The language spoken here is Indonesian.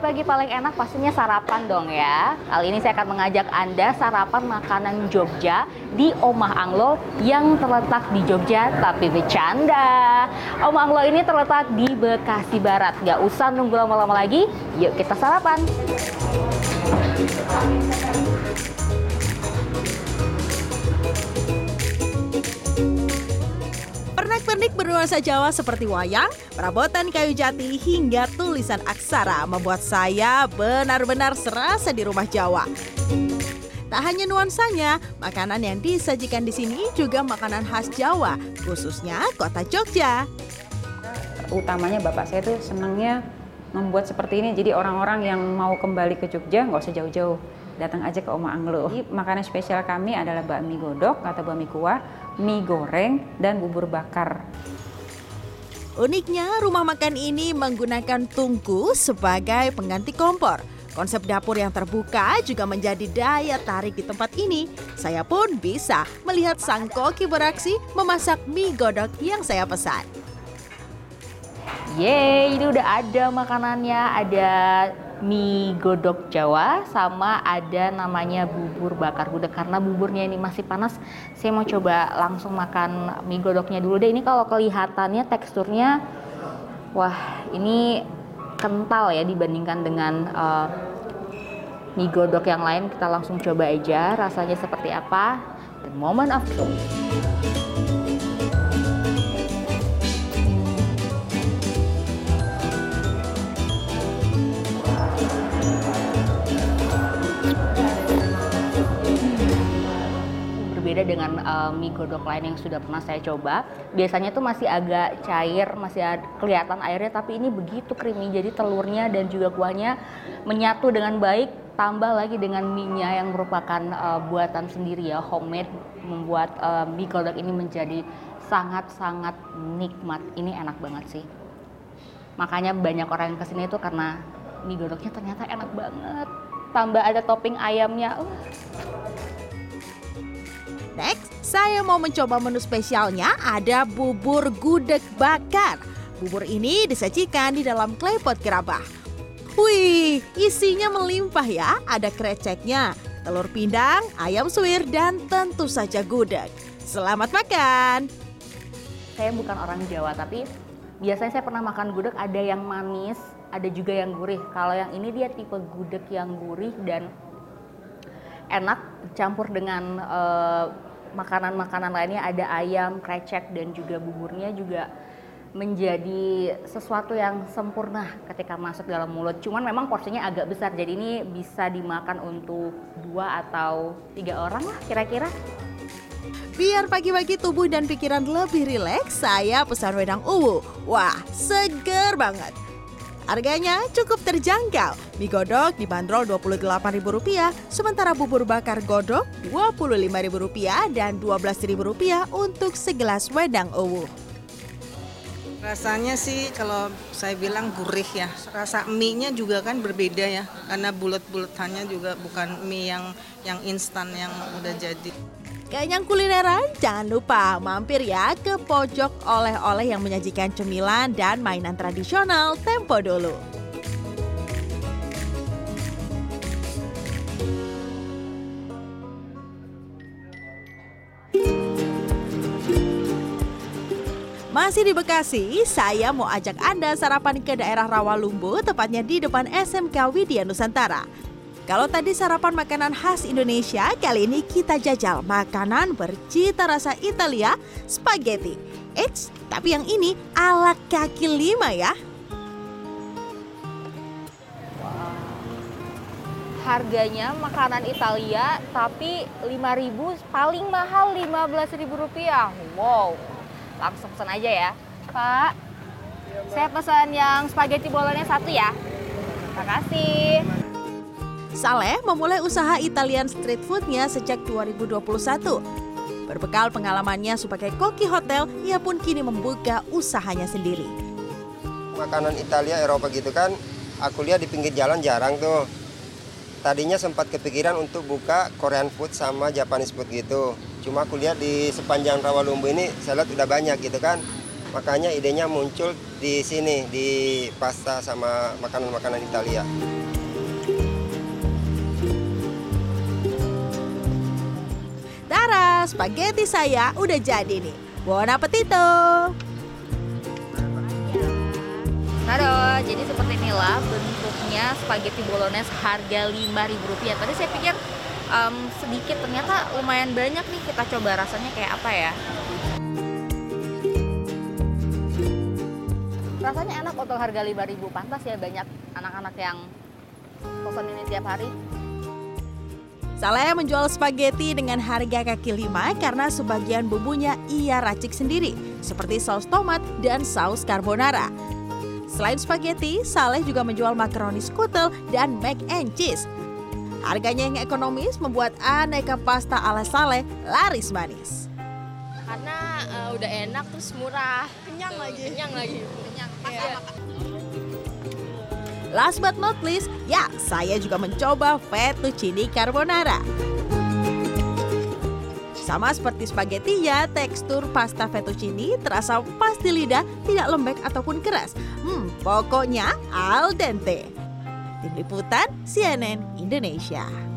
pagi-pagi paling enak pastinya sarapan dong ya. Kali ini saya akan mengajak Anda sarapan makanan Jogja di Omah Anglo yang terletak di Jogja tapi bercanda. Omah Anglo ini terletak di Bekasi Barat. Gak usah nunggu lama-lama lagi, yuk kita sarapan. Pernak-pernik bernuansa Jawa seperti wayang, perabotan kayu jati hingga tulisan aksara membuat saya benar-benar serasa di rumah Jawa. Tak hanya nuansanya, makanan yang disajikan di sini juga makanan khas Jawa, khususnya kota Jogja. Utamanya bapak saya tuh senangnya membuat seperti ini. Jadi orang-orang yang mau kembali ke Jogja nggak usah jauh-jauh, datang aja ke Oma Anglo. Jadi, makanan spesial kami adalah bakmi godok atau bakmi kuah, mie goreng, dan bubur bakar. Uniknya, rumah makan ini menggunakan tungku sebagai pengganti kompor. Konsep dapur yang terbuka juga menjadi daya tarik di tempat ini. Saya pun bisa melihat sang koki beraksi memasak mie godok yang saya pesan. Yeay, ini udah ada makanannya, ada mie godok Jawa sama ada namanya bubur bakar gudeg karena buburnya ini masih panas. Saya mau coba langsung makan mie godoknya dulu deh. Ini kalau kelihatannya teksturnya wah, ini kental ya dibandingkan dengan uh, mie godok yang lain. Kita langsung coba aja rasanya seperti apa. The moment of truth. Dengan uh, mie godok lain yang sudah pernah saya coba. Biasanya tuh masih agak cair, masih kelihatan airnya, tapi ini begitu creamy. Jadi telurnya dan juga kuahnya menyatu dengan baik. Tambah lagi dengan mie-nya yang merupakan uh, buatan sendiri ya, homemade, membuat uh, mie godok ini menjadi sangat-sangat nikmat. Ini enak banget sih. Makanya banyak orang yang ke sini itu karena mie godoknya ternyata enak banget. Tambah ada topping ayamnya. Uh. Next, saya mau mencoba menu spesialnya ada bubur gudeg bakar. Bubur ini disajikan di dalam klepot gerabah. Wih, isinya melimpah ya. Ada kreceknya, telur pindang, ayam suwir, dan tentu saja gudeg. Selamat makan! Saya bukan orang Jawa, tapi biasanya saya pernah makan gudeg ada yang manis, ada juga yang gurih. Kalau yang ini dia tipe gudeg yang gurih dan enak campur dengan makanan-makanan lainnya ada ayam, krecek dan juga buburnya juga menjadi sesuatu yang sempurna ketika masuk dalam mulut. Cuman memang porsinya agak besar, jadi ini bisa dimakan untuk dua atau tiga orang lah kira-kira. Biar pagi-pagi tubuh dan pikiran lebih rileks, saya pesan wedang uwu. Wah, seger banget. Harganya cukup terjangkau. Mie godok dibanderol Rp28.000, sementara bubur bakar godok Rp25.000 dan Rp12.000 untuk segelas wedang uwu. Rasanya sih kalau saya bilang gurih ya. Rasa mie-nya juga kan berbeda ya. Karena bulat-bulatannya juga bukan mie yang yang instan yang udah jadi. Kenyang kulineran, jangan lupa mampir ya ke pojok oleh-oleh yang menyajikan cemilan dan mainan tradisional tempo dulu. Masih di Bekasi, saya mau ajak Anda sarapan ke daerah Rawalumbu, tepatnya di depan SMK Widya Nusantara. Kalau tadi sarapan makanan khas Indonesia, kali ini kita jajal makanan bercita rasa Italia, spaghetti. Eits, tapi yang ini ala kaki lima ya. Harganya makanan Italia tapi 5.000 paling mahal 15.000 rupiah. Wow, langsung pesan aja ya. Pak, saya pesan yang spaghetti bolonya satu ya. Terima kasih. Saleh memulai usaha Italian street foodnya sejak 2021. Berbekal pengalamannya sebagai koki hotel, ia pun kini membuka usahanya sendiri. Makanan Italia, Eropa gitu kan, aku lihat di pinggir jalan jarang tuh. Tadinya sempat kepikiran untuk buka Korean food sama Japanese food gitu. Cuma aku lihat di sepanjang Rawalumbu ini, saya lihat udah banyak gitu kan. Makanya idenya muncul di sini di pasta sama makanan-makanan Italia. Spaghetti saya udah jadi nih. Buon appetito! Halo, jadi seperti inilah bentuknya spaghetti bolognese harga Rp5.000. Tadi saya pikir em, sedikit, ternyata lumayan banyak nih. Kita coba rasanya kayak apa ya. Rasanya enak untuk harga Rp5.000. Pantas ya banyak anak-anak yang pesan ini tiap hari. Saleh menjual spaghetti dengan harga kaki lima karena sebagian bumbunya ia racik sendiri, seperti saus tomat dan saus carbonara. Selain spaghetti, Saleh juga menjual makaroni skutel dan mac and cheese. Harganya yang ekonomis membuat aneka pasta ala Saleh laris manis. karena eh, udah enak terus murah kenyang lagi kenyang lagi kenyang Iya. Last but not least, ya saya juga mencoba fettuccine carbonara. Sama seperti spaghetti ya, tekstur pasta fettuccine terasa pas di lidah, tidak lembek ataupun keras. Hmm, pokoknya al dente. Tim Liputan CNN Indonesia.